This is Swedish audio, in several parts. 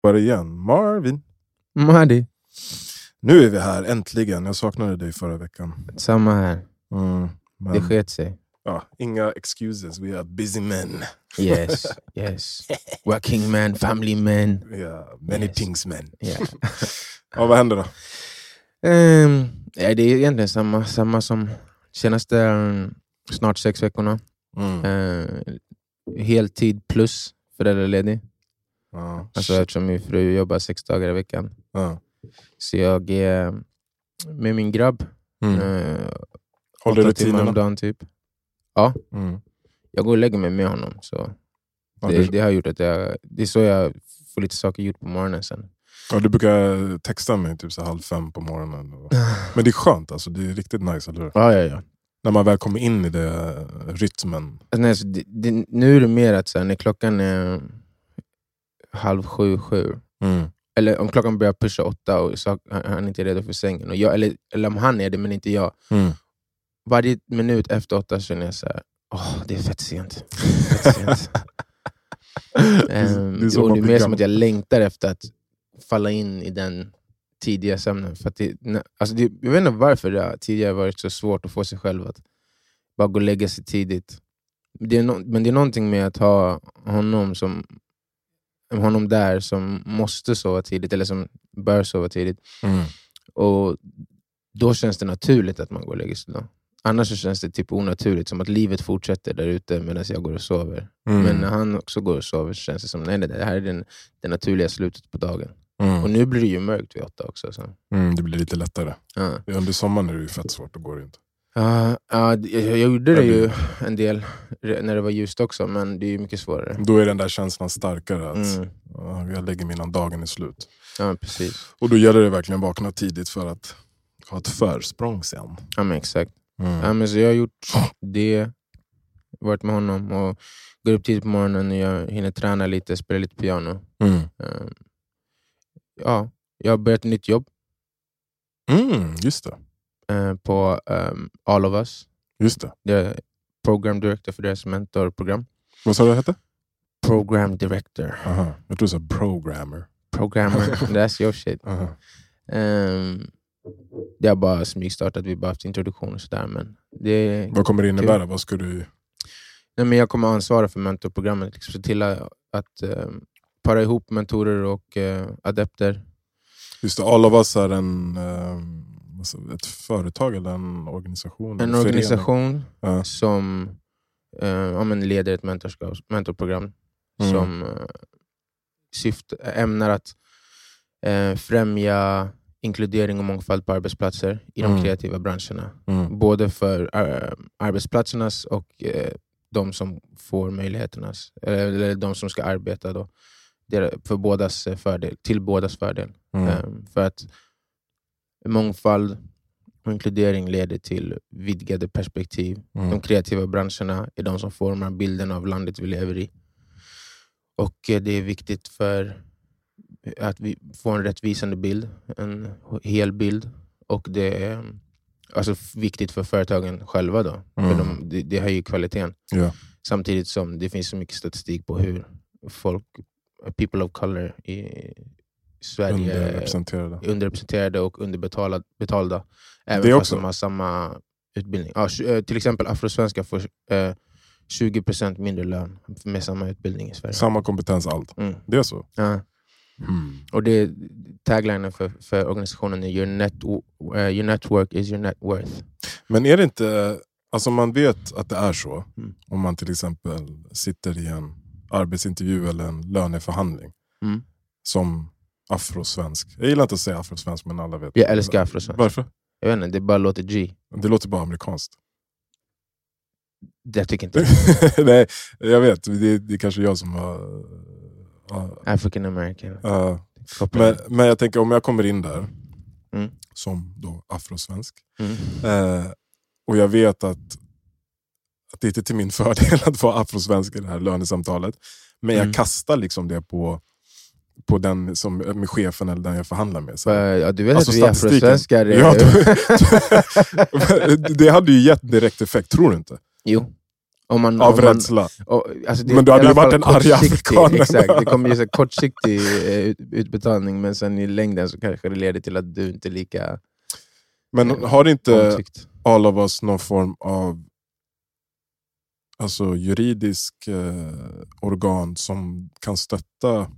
Var igen? Marvin. Mahdi. Nu är vi här, äntligen. Jag saknade dig förra veckan. Samma här. Mm, men, Det sket sig. ja, inga excuses, we are busy men. Yes, yes. Working man, family man. Yeah, many Yes. things men. Yeah. Ja, vad händer då? Um, ja, det är egentligen samma, samma som senaste um, snart sex veckorna. Mm. Uh, heltid plus föräldraledig. Ja, Alltså, shit. eftersom min fru jobbar sex dagar i veckan. ja. Så jag är med min grabb. Mm. Uh, Håller timmar om rutinerna? dagen typ. Mm. Jag går och lägger mig med honom. Så Ja, det, du, det har gjort att jag, det är så jag får lite saker gjort på morgonen sen. ja, du brukar texta mig typ så halv fem på morgonen. Och... Men det är skönt, alltså. det är riktigt nice, eller hur? Ja, ja, ja. När man väl kommer in i det rytmen. Alltså, nej, så det, det, nu är det mer att så här, när klockan är halv sju, sju. Mm. Eller om klockan börjar pusha åtta och så, han han är inte redo för sängen. Och jag, eller, eller om han är det men inte jag. Mm. Varje minut efter åtta känner jag så här, åh det är fett sent. Fett sent. Ehm, det är och det är blir mer som att jag längtar efter att falla in i den tidiga sömnen. För det, alltså det, jag vet inte varför det tidigare varit så svårt att få sig själv att bara gå och lägga sig tidigt. Det är no, men det är någonting med att ha honom som honom där som måste sova tidigt, eller som bör sova tidigt. Mm. Och Då känns det naturligt att man går och lägger sig då. Annars känns det typ onaturligt, som att livet fortsätter där ute medan jag går och sover. Mm. Men när han också går och sover så känns det som nej, nej det här är den, det naturliga slutet på dagen. Mm. Och nu blir det ju mörkt vid åtta också. Så. Mm, det blir lite lättare. Ja. Under sommaren är det ju fett svårt, då går det inte. Ja, ja, d- jag, jag gjorde det ju en del när det var ljust också, men det är ju mycket svårare. Då är den där känslan starkare, att Mm. ja, jag lägger mig innan dagen är slut. Ja, precis. Och då gäller det verkligen att vakna tidigt för att ha ett försprång sen. Ja, men exakt. Mm. Ja, men så jag har gjort det, varit med honom och går upp tidigt på morgonen och jag hinner träna lite, spela lite piano. Mm. Ehm, Ja, jag har börjat ett nytt jobb Mm, just det. Eh, på ehm, All of Us. Just det. Är program director för deras mentorprogram. Vad sa du det hette? Program director. Aha. Jag tror du sa programmer. Programmer. That's your shit. Aha. Um, det har bara smygstartat, vi har bara haft introduktion och sådär. Men det, Vad kommer det innebära? Vad ska du... nej, men jag kommer ansvara för mentorprogrammet. Liksom, se till att, att ehm, para ihop mentorer och eh, adepter. Just det, All of Us är en, alltså ett företag eller en organisation? En organisation Ja. som eh, ja, men leder ett mentorskap, mentorprogram Mm. som eh, syft, ämnar att eh, främja inkludering och mångfald på arbetsplatser i de Mm. kreativa branscherna. Mm. Både för eh, arbetsplatsernas och eh, de som får möjligheternas, eller de som ska arbeta då, för bådas eh, fördel, till bådas fördel. Mm. Eh, För att mångfald och inkludering leder till vidgade perspektiv. Mm. De kreativa branscherna är de som formar bilden av landet vi lever i. Och eh, det är viktigt för att vi får en rättvisande bild, en hel bild. Och det är alltså f- viktigt för företagen själva. då. Mm. För de, det, det höjer kvaliteten. Ja. Samtidigt som det finns så mycket statistik på hur folk, people of color i Sverige Underrepresenterade. är underrepresenterade och underbetalda. Betalda, även Det fast de har samma utbildning. Ja, eh, till exempel afrosvenskar får eh, 20% mindre lön med samma utbildning i Sverige. Samma kompetens, allt. Mm. Det är så? Ja. Mm. Och det, taglinen för, för organisationen är your, net, eh, your network is your net worth. Men är det inte, alltså man vet att det är så, Mm. om man till exempel sitter i en arbetsintervju eller en löneförhandling Mm. som afrosvensk. Jag gillar inte att säga afrosvensk men alla vet. Jag älskar afrosvensk. Varför? Jag vet inte, det bara låter G. Det låter bara amerikanskt. Jag tycker inte Nej, jag vet. Det, det är kanske jag som har... ja, African American. Kopplar. men, men jag tänker om jag kommer in där Mm. som då afrosvensk Mm. eh, och jag vet att, att det inte är till min fördel att vara afrosvensk i det här lönesamtalet. Men jag Mm. kastar liksom det på, på den som med chefen eller den jag förhandlar med. Så här. ja, du vet Alltså att vi afrosvenskar. Ja, det hade ju gett direkt effekt, tror du inte? jo. Om man, Av om man, rädsla. och, alltså det, Men du hade ju varit en arg afrikan. Exakt, det kommer så här kortsiktig eh, ut, utbetalning, men sen i längden så kanske det leder till att du inte är lika Men Eh, har inte omtyckt. all of us någon form av alltså, juridisk eh, organ som kan stötta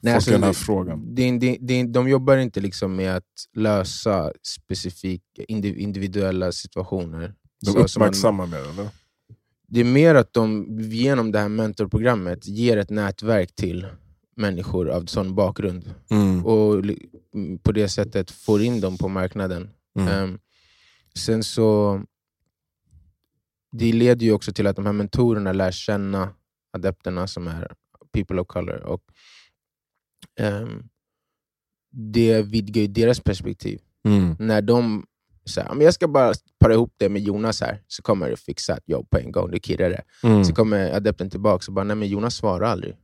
Nej, alltså, den här frågan? Det, det, det, de jobbar inte liksom med att lösa specifika indi- individuella situationer. De uppmärksammar mer eller? Det är mer att de genom det här mentorprogrammet ger ett nätverk till människor av sån bakgrund Mm. och mm, på det sättet får in dem på marknaden. Mm. Ehm, sen så Det leder ju också till att de här mentorerna lär känna adepterna som är people of color. Och, ehm, det vidgar ju deras perspektiv. Mm. När de säger men jag ska bara para ihop det med Jonas här, så kommer det fixa ett jobb på en gång. Det kirrar det. Mm. Så kommer adepten tillbaka och bara, nej men Jonas svarar aldrig.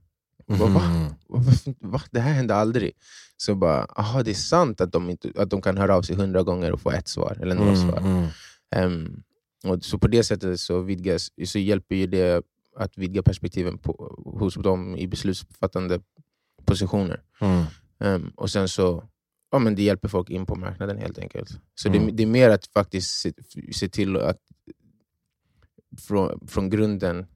Bara, va? Mm. Va? Det här hände aldrig. Så bara, aha, det är sant att de, inte, att de kan höra av sig hundra gånger och få ett svar, eller noll Mm. svar. Ehm, och så på det sättet så, vidgas, så hjälper ju det att vidga perspektiven på, hos dem i beslutsfattande positioner. Mm. Ehm, och sen så ja, men det hjälper folk in på marknaden helt enkelt. Så det, Mm. det är mer att faktiskt se, se till att från, från grunden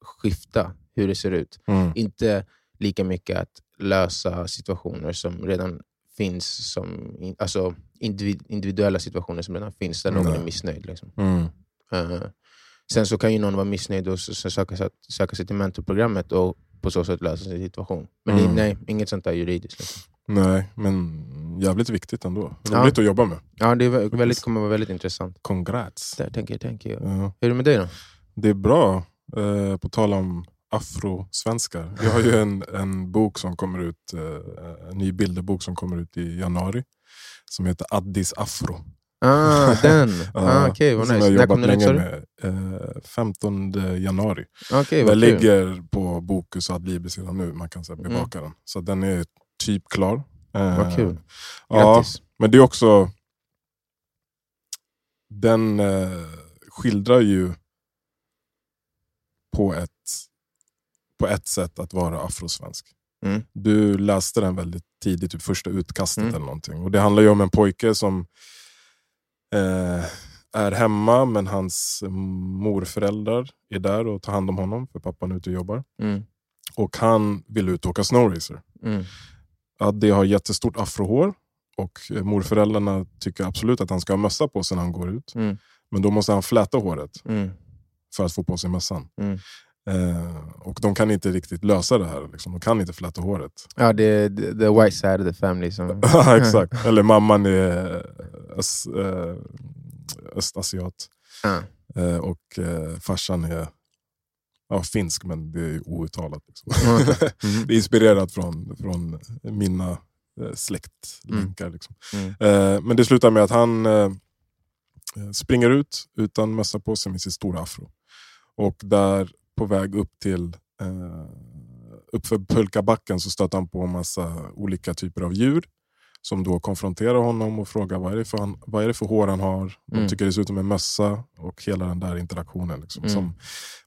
skifta hur det ser ut. Mm. Inte lika mycket att lösa situationer som redan finns, som, alltså individ, individuella situationer som redan finns där någon Nej. är missnöjd. Liksom. Mm. Eh, sen så kan ju någon vara missnöjd och söka, söka sig till mentorprogrammet och på så sätt lösa sin situation. Men Mm. det, nej, inget sånt där juridiskt. Liksom. Nej, men jävligt viktigt ändå. Ja. Roligt att jobba med. Ja, det är vä- väldigt, kommer vara väldigt intressant. Congrats. Där, thank you, thank you. Ja. Hur är det med dig då? Det är bra, eh, på tal om afrosvenskar. Jag har ju en, en bok som kommer ut, eh, en ny bilderbok som kommer ut i januari. Som heter Addis Afro. Ah, den! Ja, ah, Okej, vad som nice. jag När har jobbat länge med. Eh, 15 januari. Okej, den vad ligger på Bokus och Adlibris redan nu. Man kan så här, Mm. bevaka den. Så den är typ klar. Eh, Vad kul. Ja, Grattis. men det är också... Den eh, skildrar ju på ett, på ett sätt att vara afrosvensk. Mm. Du läste den väldigt tidigt, typ första utkastet Mm. eller någonting. Och Det handlar ju om en pojke som eh, är hemma men hans morföräldrar är där och tar hand om honom för pappan är ute och jobbar. Mm. Och han vill ut och åka snowracer. Mm. Adde har jättestort afrohår och morföräldrarna tycker absolut att han ska ha mössa på sig när han går ut. Mm. Men då måste han fläta håret Mm. för att få på sig mössan. Mm. Eh, och de kan inte riktigt lösa det här. Liksom. De kan inte fläta håret. Ja, det är the, white side of the family. Som... Exakt. Eller mamman är öst, eh, östasiat eh, och eh, farsan är ja, finsk men det är outtalat. Liksom. Mm. det är inspirerat från, från mina eh, släktlänkar. Liksom. Mm. Eh, men det slutar med att han eh, springer ut utan mössa på sig med sin stora afro. Och där på väg upp till eh, uppför pulkabacken så stöter han på en massa olika typer av djur som då konfronterar honom och frågar vad är det för, han, vad är det för hår han har. De Mm. tycker det ser ut som en mössa och hela den där interaktionen liksom, Mm. som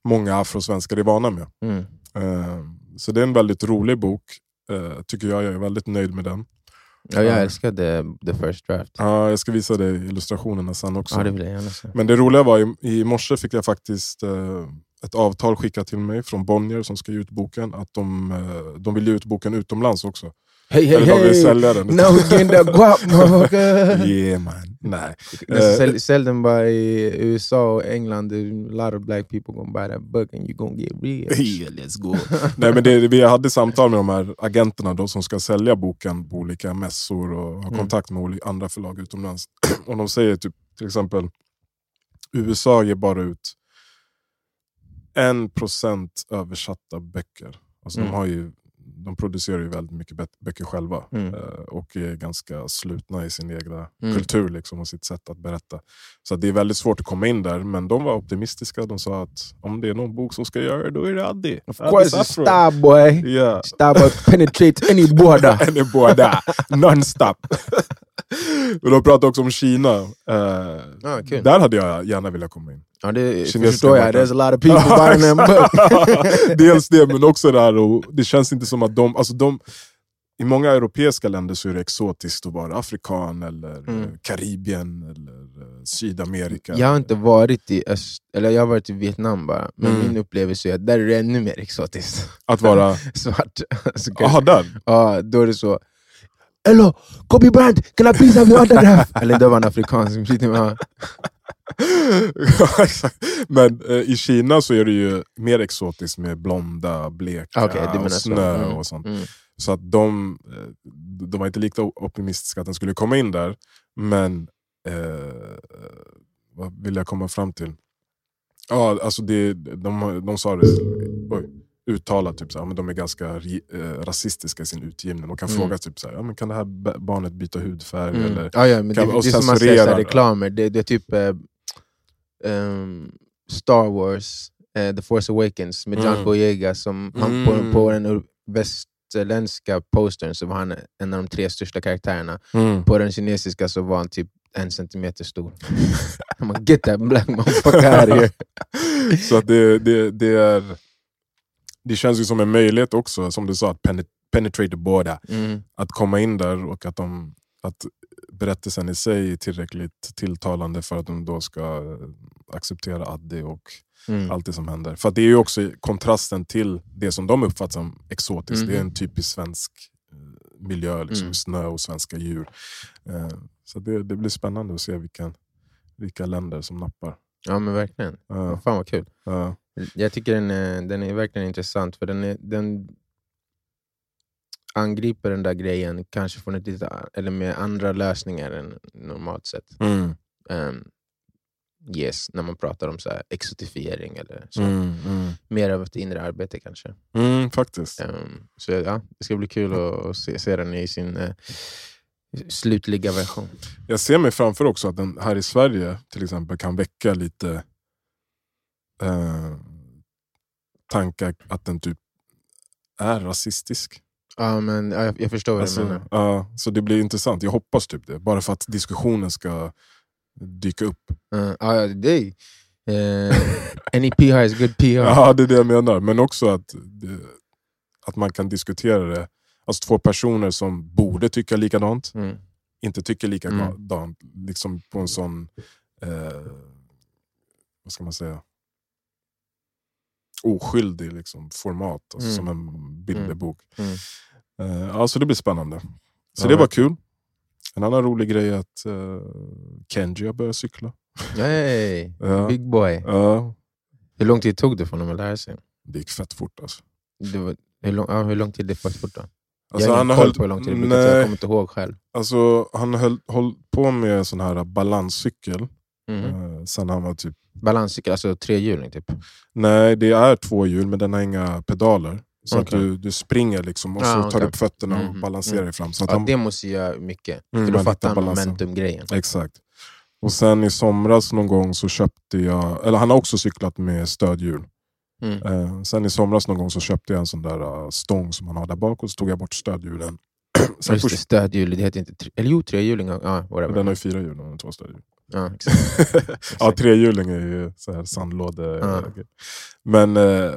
många afrosvenskar är vana med. Mm. Eh, så det är en väldigt rolig bok, eh, tycker jag. Jag är väldigt nöjd med den. Ja, jag Ja. älskade the first draft. Ja, jag ska visa dig illustrationerna sen också. Ja, det. Men det roliga var, i, i morse fick jag faktiskt eh, ett avtal skickat till mig från Bonnier som ska ge ut boken. Att de, eh, de vill ge ut boken utomlands också. Hej, hej, Eller de vill sälja den. Getting the guap, yeah man. Nej. Men Eh, sälj den bara i USA och England. A lot of black people gonna buy that book and you gonna get rich. Yeah, let's go. Nej, men det, vi hade samtal med de här agenterna då, som ska sälja boken på olika mässor och ha Mm. kontakt med oli- andra förlag utomlands. och de säger typ till exempel USA ger bara ut en procent översatta böcker. Alltså Mm. de, har ju, de producerar ju väldigt mycket böcker själva Mm. eh, och är ganska slutna i sin egna Mm. kultur liksom, och sitt sätt att berätta. Så det är väldigt svårt att komma in där, men de var optimistiska. De sa att om det är någon bok som ska göra det, då är det Addi. Of Addis course, Afro. Starboy. Ja, Starboy penetrates any border. är båda. Non-stop. Men de pratar också om Kina. Eh, Ja, kul. där hade jag gärna velat komma in. Ja, det förstår jag. There's a lot of people buying them book. Dels det, men också det här, och det känns inte som att de... Alltså de I många europeiska länder så är det exotiskt att vara afrikan, eller Mm. eh, Karibien, eller eh, Sydamerika. Jag har inte varit i öst, eller jag har varit i Vietnam bara, men Mm. min upplevelse är att där är det ännu mer exotiskt. Att vara... Svart. Jaha, där? Ja, då är det så. Hello, Kobe Bryant, can I please have your autograph? Eller det var en afrikan som sitter med Ja, exakt. Men eh, i Kina så är det ju mer exotiskt med blonda, bleka menar och så. snö Mm, och sånt. mm. Så att de, eh, de var inte lika optimistiska att den skulle komma in där. Men eh, vad vill jag komma fram till? Ja, alltså det, de, de sa det oj, uttalat, typ men de är ganska eh, rasistiska i sin utgivning. De kan Mm. fråga typ så här, ja, men kan det här ba- barnet byta hudfärg? Mm. Eller, Ja, ja, men det, kan- det och är som man ser det. reklamer, det, det är typ eh, ehm, Star Wars, eh, The Force Awakens med John Mm. Boyega. Som han, på, Mm. på den västerländska postern så var han en av de tre största karaktärerna. Mm. På den kinesiska så var han typ en centimeter stor. I'm Get that black motherfucker out of here. Så att det, det, det, är, det känns ju som en möjlighet också, som du sa, att penet- penetrate the border. Mm. Att komma in där och att, de, att berättelsen i sig är tillräckligt tilltalande för att de då ska acceptera Addi och Mm. allt det som händer. För det är ju också kontrasten till det som de uppfattar som exotiskt. Mhm. Det är en typisk svensk eh, miljö, liksom, Mm. snö och svenska djur. Eh, Så det, det blir spännande att se vilka, vilka länder som nappar. Ja men verkligen. Ja, Fan vad kul. ja. Jag tycker den är, den är verkligen intressant, för den, är, den angriper den där grejen kanske från ett lite, eller med andra lösningar än normalt sett Mm. um, yes, när man pratar om så här exotifiering eller så. Mm, mm. Mer av ett inre arbete kanske. Mm, faktiskt. Um, så ja, det ska bli kul att, att se, se den i sin eh, slutliga version. Jag ser mig framför också att den här i Sverige till exempel kan väcka lite eh, tankar att den typ är rasistisk. Ja, men, ja, jag, jag förstår vad du Alltså, menar. ja, så det blir intressant. Jag hoppas typ det. Bara för att diskussionen ska dyka upp. Uh, ja, det är, eh, any PR is good PR. Ja, det är det jag menar. Men också att, att man kan diskutera det. Alltså två personer som borde tycka likadant, Mm. inte tycker Mm. likadant. Liksom på en sån, eh, vad ska man säga, oskyldig liksom, format. Alltså Mm. Som en bilderbok. Mm. Eh, ja, så det blir spännande. Så Ja, det var kul. En annan rolig grej är att uh, Kenji har börjat cykla. Hey, Ja. big boy. Ja, Hur lång tid tog det för honom att lära sig? det gick fett fort alltså. Det var, hur, lång, ja, hur lång tid det fort då? Alltså, jag har ingen koll på hur lång tid det brukar ta, jag kommer inte ihåg själv. alltså, han höll, höll på med sån här balanscykel Mhm. eh, sen han var typ... Balanscykel, alltså trehjuling typ? Nej, det är två hjul men den har inga pedaler. Så Okej. att du, du springer liksom och Ah, så tar du upp fötterna och Mhm, balanserar mm. dig fram. Så att Ja, han, det måste göra mycket. Mm, för då fattar han momentum-grejen. Exakt. Och sen i somras någon gång så köpte jag, eller han har också cyklat med stödhjul. Mm. Eh, sen i somras någon gång så köpte jag en sån där eh, stång som han har där bak och så tog jag bort stödhjulen. sen Just det, stödhjul, det heter inte... Eller jo, trehjuling. Whatever. den har ju fyra hjul och två stödhjul. ja, exakt. ja, trehjuling är ju så här sandlåde. Ja. Men eh,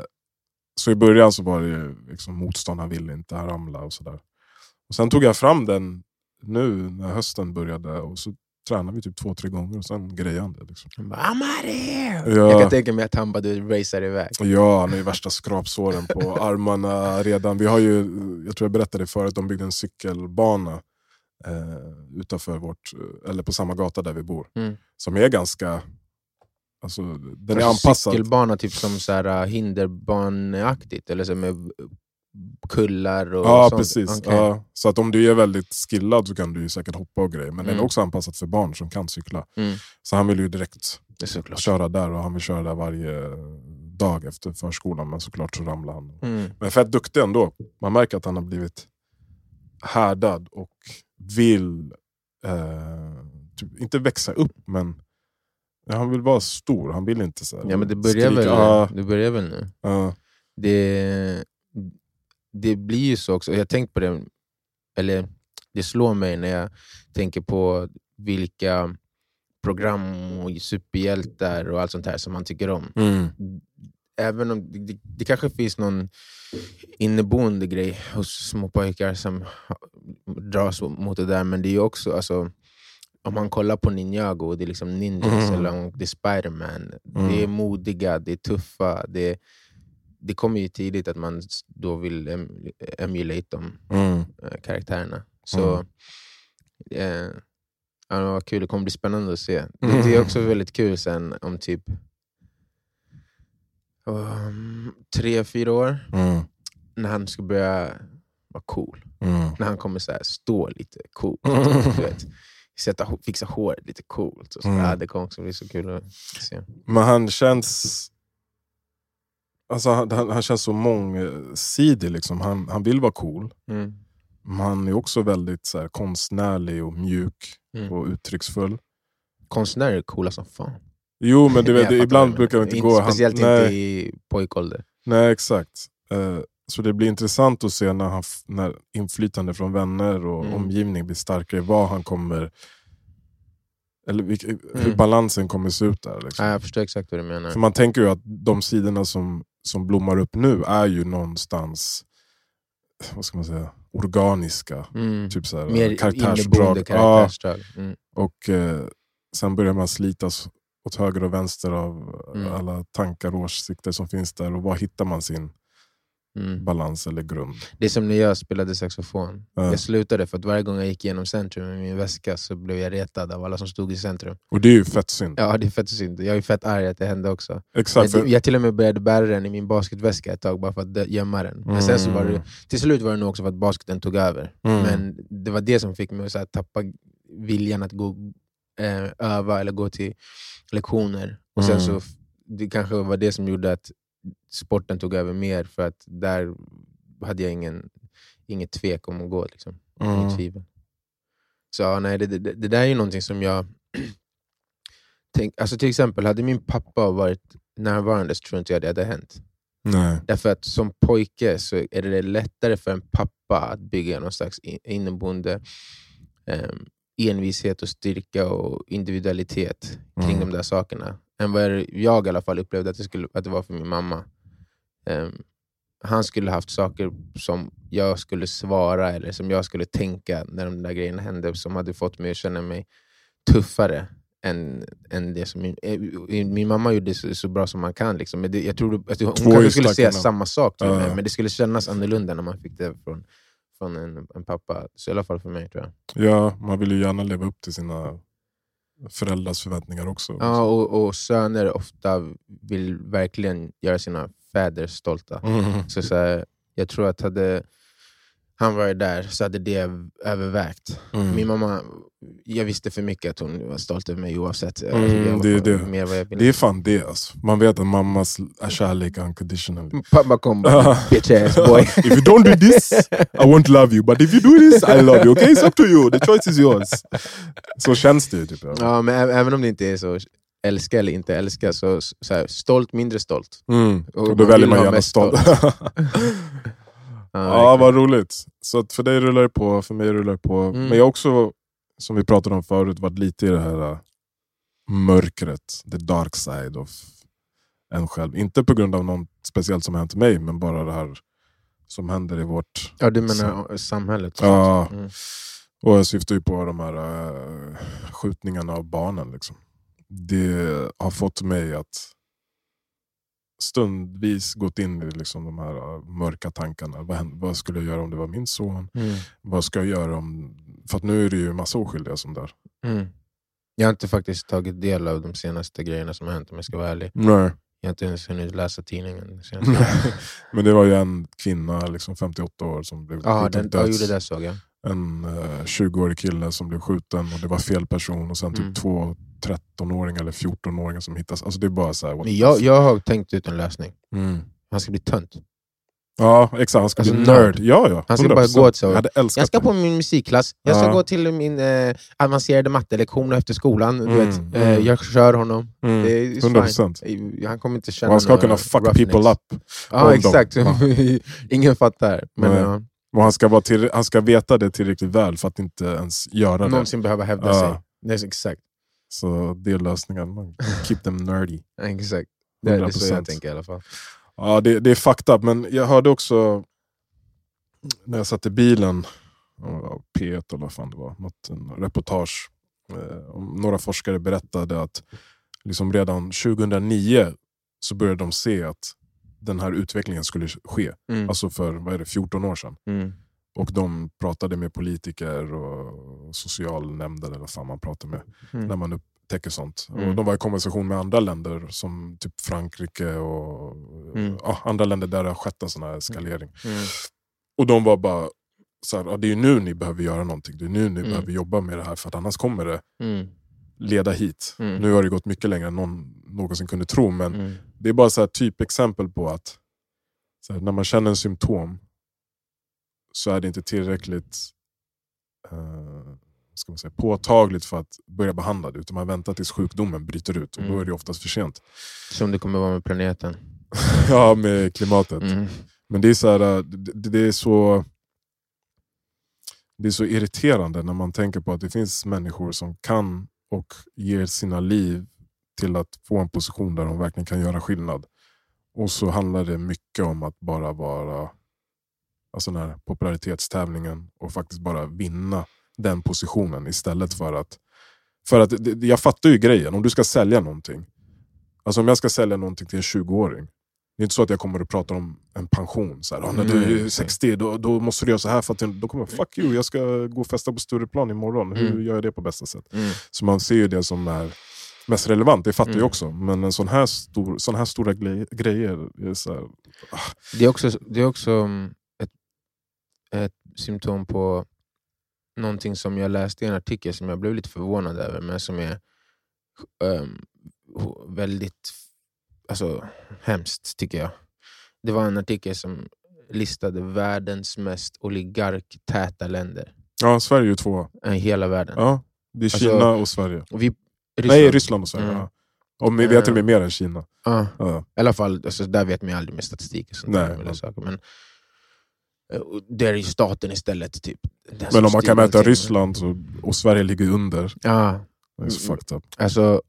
så i början så var det ju liksom motstånd, han ville inte ramla och sådär. Sen tog jag fram den nu när hösten började och så tränade vi typ två, tre gånger och sen det. Liksom. I'm out! Ja. Jag kan tänka mig att han bara du racear iväg. Ja, han har ju värsta skrapsåren på armarna redan. Vi har ju, jag tror jag berättade förut, de byggde en cykelbana eh, utanför vårt, eller på samma gata där vi bor. Mm. Som är ganska, alltså den är anpassad. Cykelbana typ som så här, uh, hinderbaneaktigt, eller så med kullar och Ja sånt. precis. Okej. Ja, så att om du är väldigt skillad så kan du ju säkert hoppa och grejer. Men den är Mm. också anpassad för barn som kan cykla. Mm. Så han vill ju direkt köra där och han vill köra där varje dag efter förskolan. Men såklart så ramlar han. Mm. Men fett duktig ändå. Man märker att han har blivit härdad och vill, eh, typ, inte växa upp men ja, han vill vara stor. Han vill inte så här, Ja men det börjar, skrika. väl, det börjar väl nu. ja. Det, det blir ju så också, jag tänkt på det, eller det slår mig när jag tänker på vilka program och superhjältar och allt sånt här som man tycker om. Mm. Även om det, det, kanske finns någon inneboende grej hos små pojkar som dras mot det där, men det är ju också, alltså, om man kollar på Ninjago, det är liksom ninjas, Mm. eller om det är Spiderman. Mm. Det är modiga, det är tuffa. Det, det kommer ju tidigt att man då vill em, emulate de Mm. eh, karaktärerna. Så eh, ja, var kul, det kommer bli spännande att se. Det, det är också väldigt kul sen om typ um, tre, fyra år, Mm. när han ska börja vara cool. Mm. När han kommer så här, stå lite cool. Mm. Du vet, sätta, fixa håret lite coolt. Och så. Mm. Ja, det kommer också bli så kul att se. Men han känns... Alltså han, han, han känns så mångsidig. Liksom. Han, han vill vara cool. Mm. Men han är också väldigt så här, konstnärlig och mjuk Mm. och uttrycksfull. Konstnärer är coola som fan. Jo, men det, fattar ibland det, brukar det men inte gå. Han, Speciellt nej, inte i pojkålder. nej, exakt. Eh, så det blir intressant att se när, han, när inflytande från vänner och Mm. omgivning blir starkare, vad han kommer... Eller hur Mm. balansen kommer se ut där. Liksom. Ja, jag förstår exakt vad du menar. För man tänker ju att de sidorna som, som blommar upp nu är ju någonstans vad ska man säga, organiska. Mm. Typ så här, Mer inneboende karaktärsdrag. Ja, karaktärsdrag. Mm. och eh, sen börjar man slitas åt höger och vänster av Mm. alla tankar och åsikter som finns där. Och var hittar man sin Mm. balans eller grund? Det är som när jag spelade saxofon. Ja. Jag slutade för att varje gång jag gick igenom centrum med min väska så blev jag retad av alla som stod i centrum. Och det är ju fett synd. Ja, det är fett synd. Jag är fett arg att det hände också. Exakt. Jag, jag till och med började bära den i min basketväska ett tag bara för att gömma den. Men sen så var det, Mm. till slut var det nog också för att basketen tog över. Mm. Men det var det som fick mig att tappa viljan att gå, eh, öva eller gå till lektioner. Och sen Mm. så Det kanske var det som gjorde att sporten tog över mer, för att där hade jag ingen, inget tvek om att gå. Liksom. Mm. Inget tvivel. Så ja, nej, det, det, det där är ju någonting som jag... Tänk, alltså till exempel, hade min pappa varit närvarande så tror jag inte det hade hänt. Nej. Därför att som pojke så är det lättare för en pappa att bygga någon slags in- inneboende eh, envishet och styrka och individualitet kring Mm. de där sakerna. Än vad jag i alla fall upplevde att det, skulle, att det var för min mamma. Eh, han skulle haft saker som jag skulle svara eller som jag skulle tänka när de där grejerna hände som hade fått mig att känna mig tuffare än, än det som min, eh, min mamma gjorde så, så bra som man kan. Liksom. Men det, jag tror att hon Två kanske skulle säga samma sak, med, Ja. men det skulle kännas annorlunda när man fick det från, från en, en pappa. Så i alla fall för mig tror jag. Ja, man vill ju gärna leva upp till sina föräldrars förväntningar också. Ja, och, och söner ofta vill verkligen göra sina fäder stolta. Mm. Så, så här, jag tror att hade han varit där så hade det övervägt. Mm. Min mamma, jag visste för mycket att hon var stolt över mig oavsett. Mm, jag var det är det. Mer vad jag ville. Det är fan det alltså. Man vet att mammas är kärlek unconditionally. Pappa kom bara, bitch ass boy. if you don't do this, I won't love you. But if you do this, I love you. Okay, it's up to you. The choice is yours. Så känns det. Typ. ja, men även om det inte är så älska eller inte älska, så, så här, stolt, mindre stolt. Mm. Och Och då man väljer man gärna mest stolt. Ja, ja, vad roligt. Så för dig rullar det på, för mig rullar det på. Mm. Men jag har också, som vi pratade om förut, varit lite i det här äh, mörkret. The dark side of en själv. Inte på grund av något speciellt som hänt mig, men bara det här som händer i vårt... ja, du menar samhället? Ja. Mm. Och jag syftar ju på de här äh, skjutningarna av barnen. Liksom. Det har fått mig att stundvis gått in i liksom de här äh, mörka tankarna. Vad, vad skulle jag göra om det var min son? Mm. Vad ska jag göra om... För nu är det ju massa oskyldiga som där. Mm. Jag har inte faktiskt tagit del av de senaste grejerna som har hänt om jag ska vara ärlig. Nej. Jag har inte ens hunnit läsa tidningen. Men det var ju en kvinna, liksom 58 år, som blev Ja, skjuten den, ja, döds. jo, det där såg jag. En eh, 20-årig kille som blev skjuten och det var fel person. Och sen typ Mm. två 13-åringar eller 14-åringar som hittas. Alltså det är bara så här, Men jag, jag har tänkt ut en lösning. Mm. Han ska bli tönt. Ja, exakt. Han ska Alltså bli nörd. Ja, ja. Han ska bara 100%. gå till så. Jag Jag ska det. på min musikklass, jag ska Ja. gå till min eh, avancerade mattelektion efter skolan. Du Mm, vet. mm. Eh, jag kör honom. Mm. Det är 100%. fine. Han kommer inte Och känna han ska kunna fuck roughnecks. people up. Ja, exakt. Ja. Ingen fattar. Men, ja. Och han ska, vara till, han ska veta det tillräckligt väl för att inte ens göra det. någonsin behöva hävda Ja. sig. Är exakt. Så det är lösningen. Man keep them nerdy. exakt. Det är det så jag 100%. tänker i alla fall. Ja, det, det är fucked up, men jag hörde också när jag satt i bilen, ja, P1 eller vad fan det var, något en reportage. Eh, om några forskare berättade att liksom redan 2009 så började de se att den här utvecklingen skulle ske. Mm. Alltså för vad är det, 14 år sedan. Mm. Och de pratade med politiker och socialnämnder eller vad man pratar med Mm. när man upptäcker sånt. Mm. Och de var i konversation med andra länder som typ Frankrike och Mm. ja, andra länder där det har skett en sån här eskalering. Mm. Och de var bara så här, ja, det är nu ni behöver göra någonting. Det är nu ni Mm. behöver jobba med det här för att annars kommer det Mm. leda hit. Mm. Nu har det gått mycket längre än någon någonsin kunde tro men Mm. Det är bara så här typexempel på att här, när man känner en symptom så är det inte tillräckligt eh, ska man säga, påtagligt för att börja behandla det. Utan man väntar tills sjukdomen bryter ut och då Mm. är det oftast för sent. Som det kommer vara med planeten. ja, med klimatet. Mm. Men det är så här, äh, det, det är så det är så irriterande när man tänker på att det finns människor som kan och ger sina liv till att få en position där de verkligen kan göra skillnad. Och så handlar det mycket om att bara vara alltså den här popularitetstävlingen och faktiskt bara vinna den positionen istället för att... För att jag fattar ju grejen, om du ska sälja någonting. Alltså om jag ska sälja någonting till en 20-åring. Det är inte så att jag kommer att prata om en pension. Så här, "Ah, när du är exakt. 60, då, då måste du göra så här. För att då kommer jag, fuck you, jag ska gå och festa på Stureplan imorgon. Hur Mm. gör jag det på bästa sätt? Mm. Så man ser ju det som är mest relevant, det fattar jag Mm. också. Men en sån här, stor, sån här stora grejer, är så här, Det är också, det är också mm, ett, ett symptom på någonting som jag läste i en artikel som jag blev lite förvånad över, men som är ho- väldigt alltså, hemskt tycker jag. Det var en artikel som listade världens mest oligarktäta länder ja, Sverige är ju två. i hela världen. Ja, det är Alltså, Kina och Sverige. Och vi, Nej, Ryssland och Sverige. Mm. Ja. Och vi vet till och med mer än Kina. Ja, Ja. I alla fall, alltså, där vet man ju aldrig med statistik och sånt Nej, men- saker. Men, eh, där är ju staten istället typ Men om man kan mäta. Ryssland så, och Sverige ligger under. Ja, Det är så fucked up. alltså,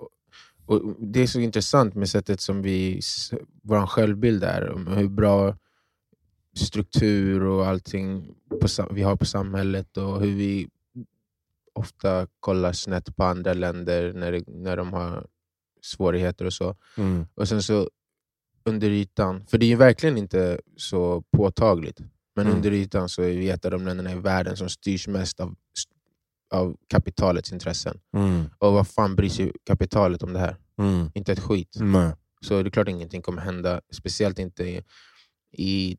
och det är så intressant med sättet som vi, vår självbild är, om hur bra struktur och allting på, vi har på samhället och hur vi ofta kollar snett på andra länder när, det, när de har svårigheter och så. Mm. Och sen så under ytan, för det är ju verkligen inte så påtagligt, men Mm. under ytan så är vi ett av de länderna i världen som styrs mest av, av kapitalets intressen. Mm. Och vad fan bryr sig kapitalet om det här? Mm. Inte ett skit. Så det är klart ingenting kommer hända, speciellt inte i, i,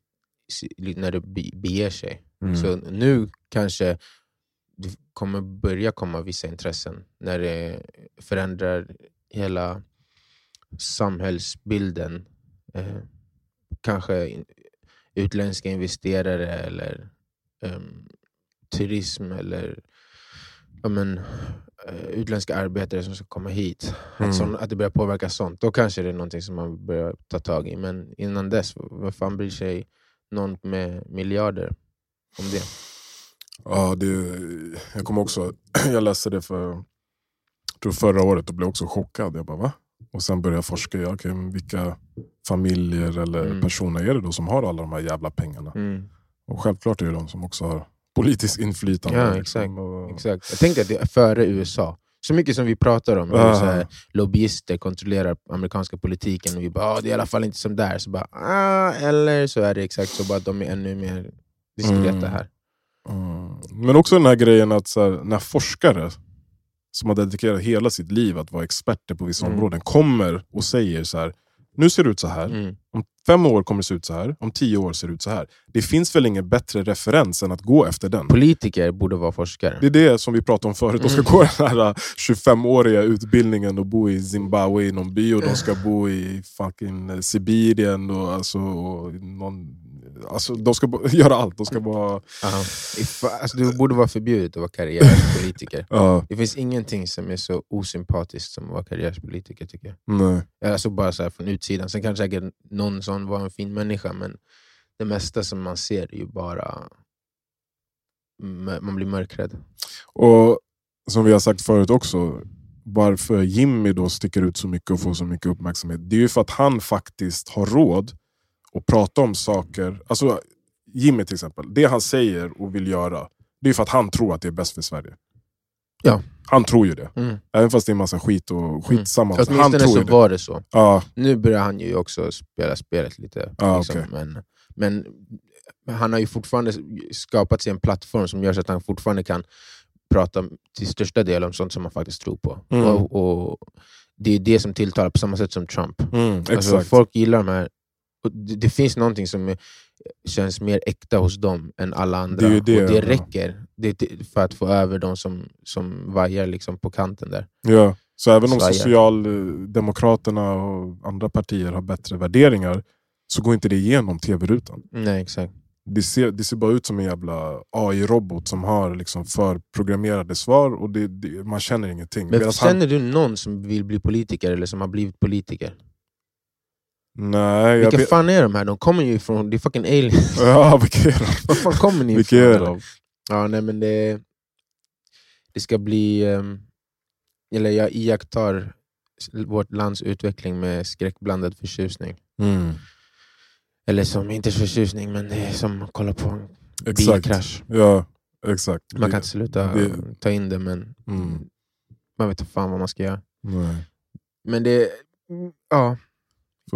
när det be- beger sig. Mm. Så nu kanske det kommer börja komma vissa intressen när det förändrar hela samhällsbilden. Eh, kanske utländska investerare eller em, turism eller ja, men, eh, utländska arbetare som ska komma hit. Mm. Att, sån, att det börjar påverka sånt. Då kanske det är någonting som man börjar ta tag i. Men innan dess, vad fan bryr sig någon med miljarder om det? Ja, det, jag kommer också, jag läste det för tror förra året och blev också chockad. Jag bara, va? Och sen började jag forska i okay, men vilka familjer eller Mm. personer är det då som har alla de här jävla pengarna. Mm. Och självklart är det de som också har politiskt inflytande. Ja, liksom. exakt. Och, Exakt. Jag tänkte att det är före USA. Så mycket som vi pratar om, så här, lobbyister kontrollerar amerikanska politiken och vi bara ah, det är i alla fall inte som där. Så bara, ah, eller så är det exakt så, bara att de är ännu mer diskreta Mm. här. Men också den här grejen att så här, när forskare som har dedikerat hela sitt liv att vara experter på vissa Mm. områden kommer och säger så här. Nu ser det ut så här. Mm. Om fem år kommer det se ut så här. Om tio år ser det ut så här. Det finns väl ingen bättre referens än att gå efter den. Politiker borde vara forskare. Det är det som vi pratade om förut. De ska Mm. gå den här 25-åriga utbildningen och bo i Zimbabwe i någon by och de ska bo i fucking eh, Sibirien. Och, alltså, och någon, alltså, de ska göra allt. De ska. Aha. If- Alltså, det borde vara förbjudet att vara karriärpolitiker. Ja, Det finns ingenting som är så osympatiskt som att vara karriärpolitiker tycker jag. nej. Alltså bara så här från utsidan. Sen kanske säkert någon sån var en fin människa, men det mesta som man ser är ju bara man blir mörkrädd. Och som vi har sagt förut också, varför Jimmy då sticker ut så mycket och får så mycket uppmärksamhet, det är ju för att han faktiskt har råd att prata om saker. Alltså Jimmy till exempel, det han säger och vill göra, det är för att han tror att det är bäst för Sverige. Ja. Han tror ju det. Mm. Även fast det är massa skit och skitsamma. Han Åtminstone tror så det. var det så. Ja, Nu börjar han ju också spela spelet lite. Ja, liksom. okej. men, men han har ju fortfarande skapat sig en plattform som gör så att han fortfarande kan prata till största del om sånt som han faktiskt tror på. Mm. Och, och Det är det som tilltalar på samma sätt som Trump. mm, Alltså, exakt. folk gillar de här. Det, det finns någonting som känns mer äkta hos dem än alla andra. Det det, och det räcker det, för att få över de som, som vajar liksom på kanten där. Ja, så även om. Socialdemokraterna och andra partier har bättre värderingar så går inte det igenom tv-rutan. Nej, exakt. Det ser, det ser bara ut som en jävla AI-robot som har liksom förprogrammerade svar och det, det, man känner ingenting. Men Medan känner du någon som vill bli politiker eller som har blivit politiker? Nej, jag Vilka vet, fan är de här? De kommer ju från, det är fucking aliens. ja, vilka är de? Var fan kommer ni Vilka ifrån? är de? Ja, nej, men det, det ska bli... ehm, eller jag iakttar vårt lands utveckling med skräckblandad förtjusning. Mm, Eller som, inte förtjusning, men det är som att kolla på en exakt. bilkrasch. Ja, exakt. Man kan inte sluta det- ta in det, men Mm, man vet inte fan vad man ska göra. nej. Men det... Ja,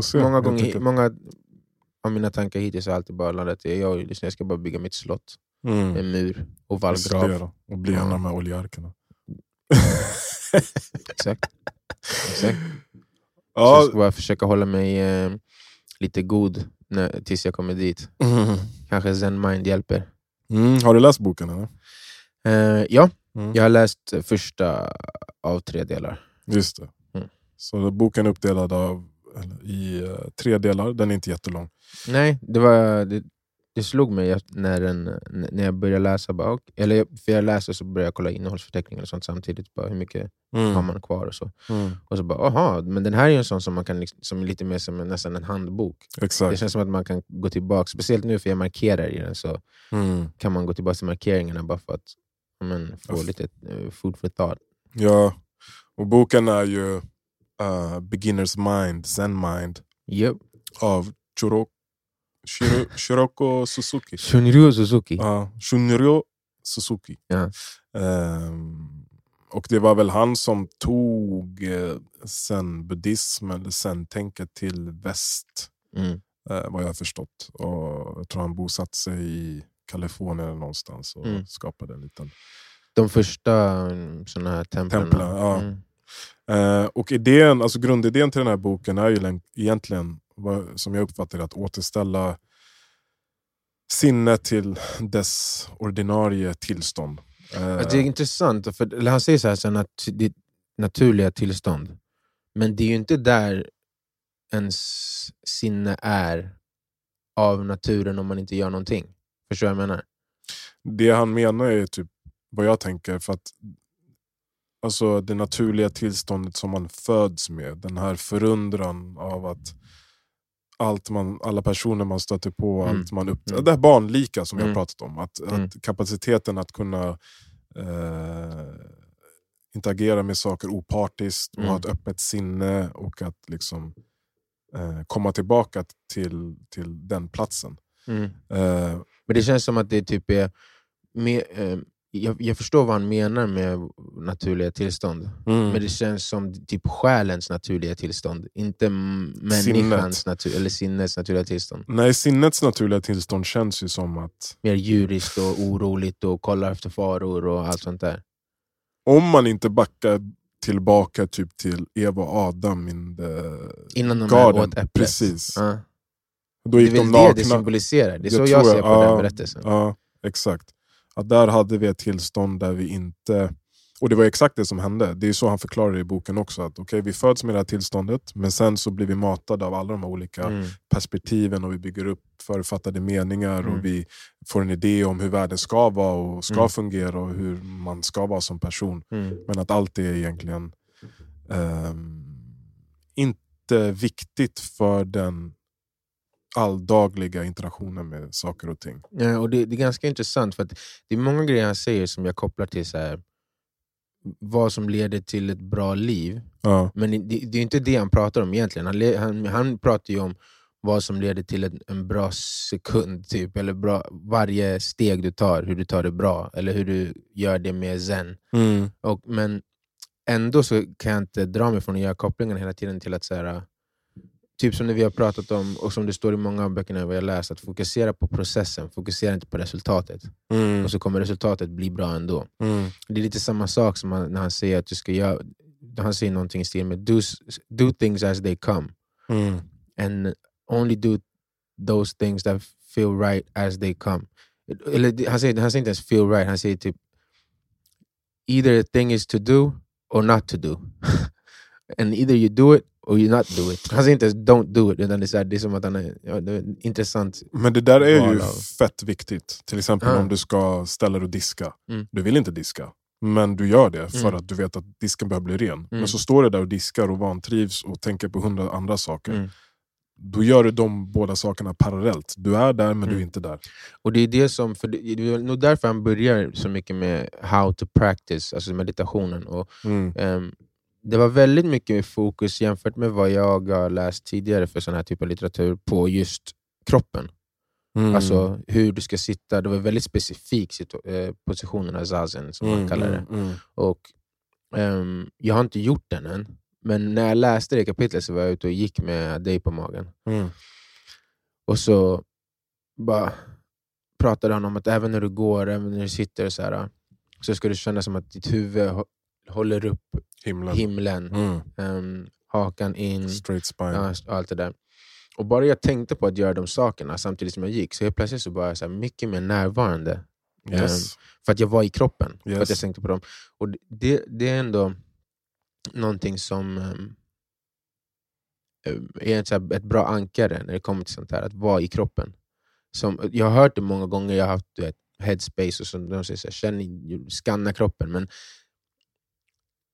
se. många, gånger, många av mina tankar hittills har alltid bara landat i jag, jag ska bara bygga mitt slott. Mm. En mur och vallgrav. Och bli en av de här oljearkerna. Exakt. Exakt. Ja, jag ska bara försöka hålla mig eh, lite god när, tills jag kommer dit. mm. Kanske Zen Mind hjälper. Mm. Har du läst boken? Eller? Eh, ja, Mm. jag har läst första av tre delar. Just det. Mm. Så boken är uppdelad av, i eh, tre delar, den är inte jättelång. Nej, det, var, det, det slog mig när, den, när jag började läsa. Bara, ok- eller för jag läste så började jag kolla innehållsförteckningen och sånt samtidigt. Bara, hur mycket har man kvar? och så. Mm. Och så bara, aha, men den här är en sån som man kan liksom, som är lite mer som en, nästan en handbok. Det Exakt. känns som att man kan gå tillbaka, speciellt nu för jag markerar i den, så Mm. kan man gå tillbaka till markeringarna bara för att men, få lite uh, food for thought. Ja, och boken är ju eh, Beginner's Mind, Zen Mind Yep. av Chiro, Shiro, Shiroko Suzuki. Shunryu Suzuki. Ja, Shunryo Suzuki. Ja. Ehm, och det var väl han som tog eh, zen-buddhism eller zen-tänket till väst, Mm. eh, vad jag har förstått. Och jag tror han bosatte sig i Kalifornien eller någonstans och Mm. skapade en liten... De första mm, såna här templen. Templen, ja. Mm. Eh, och idén, alltså grundidén till den här boken är ju egentligen, som jag uppfattar det, att återställa sinnet till dess ordinarie tillstånd. Eh, Alltså, det är intressant, för han säger så här, så nat ditt naturliga tillstånd. Men det är ju inte där ens sinne är av naturen om man inte gör någonting. Förstår du vad jag menar? Det han menar är typ vad jag tänker, för att alltså det naturliga tillståndet som man föds med, den här förundran av att allt man, alla personer man stöter på, Mm. allt man upp, Mm. det här barnlika som jag Mm. pratat om, att, Mm. att kapaciteten att kunna eh, interagera med saker opartiskt och Mm. ha ett öppet sinne och att liksom eh, komma tillbaka till, till den platsen. Mm. Eh, Men det känns som att det typ är... Med, eh, jag, jag förstår vad han menar med naturliga tillstånd. mm. Men det känns som typ själens naturliga tillstånd. Inte människans natur, eller sinnets naturliga tillstånd. Nej, sinnets naturliga tillstånd känns ju som att Mer djuriskt och oroligt och kollar efter faror och allt sånt där. om man inte backar tillbaka typ till Eva och Adam in the Innan de garden, åt äpplet. precis. Ja. Då Det är gick de väl det det symboliserar. Det är Det så jag ser jag, på den ja. berättelsen. Ja, exakt. Att där hade vi ett tillstånd där vi inte... Och det var exakt det som hände. Det är så han förklarar det i boken också. Att okej, vi föds med det här tillståndet, men sen så blir vi matade av alla de här olika Mm. perspektiven och vi bygger upp förutfattade meningar Mm. och vi får en idé om hur världen ska vara och ska Mm. fungera och hur man ska vara som person. Mm. Men att allt är egentligen ehm, inte viktigt för den alldagliga interaktionen med saker och ting. Ja, och det, det är ganska intressant, för att det är många grejer han säger som jag kopplar till så här, vad som leder till ett bra liv. Ja. Men det, det är inte det han pratar om egentligen. Han, han, han pratar ju om vad som leder till en, en bra sekund, typ, eller bra, varje steg du tar, hur du tar det bra, eller hur du gör det med zen. Mm. Och, men ändå så kan jag inte dra mig från att göra kopplingen hela tiden till att så här, Typ som det vi har pratat om, och som det står i många av böckerna vi har läst, att fokusera på processen, fokusera inte på resultatet. Mm. Och så kommer resultatet bli bra ändå. Mm. Det är lite samma sak som han, när han säger att du ska göra, han säger någonting i stil med do, do things as they come. Mm. And only do those things that feel right as they come. Eller han säger, han säger inte ens feel right, han säger typ either a thing is to do or not to do. And either you do it or you not do it. Han säger inte ens don't do it, utan det är, så här, det är som att han är, ja, det är intressant. Men det där är ju av- fett viktigt. Till exempel Ja. om du ska ställa dig och diska. Mm. Du vill inte diska, men du gör det för Mm. att du vet att disken behöver bli ren. Mm. Men så står du där och diskar och vantrivs och tänker på hundra andra saker. Mm. Då gör du de båda sakerna parallellt. Du är där men du är Mm. inte där. Och det är det som, för det, det är nog därför han börjar så mycket med how to practice, alltså meditationen. Och Mm. Det var väldigt mycket fokus jämfört med vad jag har läst tidigare för sån här typ av litteratur på just kroppen. Mm. Alltså hur du ska sitta. Det var väldigt specifik eh, positionerna zazen som man Mm, kallar det. mm, mm. Och, ehm, jag har inte gjort den än, men när jag läste det kapitlet så var jag ute och gick med dig på magen. Mm. Och så bara pratade han om att även när du går, även när du sitter så här, så ska du känna som att ditt huvud håller upp Himlen. himlen. Mm. Ehm, hakan in, Straight spine. ja, allt det där. Och bara jag tänkte på att göra de sakerna samtidigt som jag gick, så helt plötsligt så var jag så mycket mer närvarande. Yes. För att jag var i kroppen. För Yes. att jag tänkte på dem. Och det, det är ändå någonting som um, är ett, så här, ett bra ankare när det kommer till sånt här, att vara i kroppen. Som, jag har hört det många gånger, jag har haft du vet, headspace och så, de säger så här, känn, skanna kroppen. Men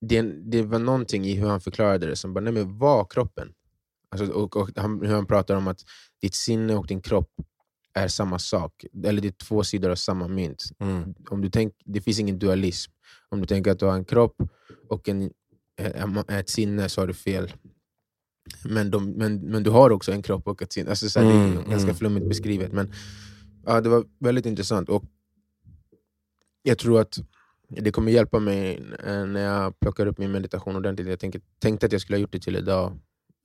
det, det var någonting i hur han förklarade det som bara, nej men var kroppen. Alltså, och, och han, hur han pratar om att ditt sinne och din kropp är samma sak. Eller det är två sidor av samma mynt. Mm. Om du tänk, det finns ingen dualism. Om du tänker att du har en kropp och en, ett sinne så har du fel. Men, de, men, men du har också en kropp och ett sinne. Alltså, så här, det Mm, är ganska mm. flummigt beskrivet. Men ja, det var väldigt intressant. Och Jag tror att det kommer hjälpa mig eh, när jag plockar upp min meditation ordentligt. Jag tänker, tänkte att jag skulle ha gjort det till idag,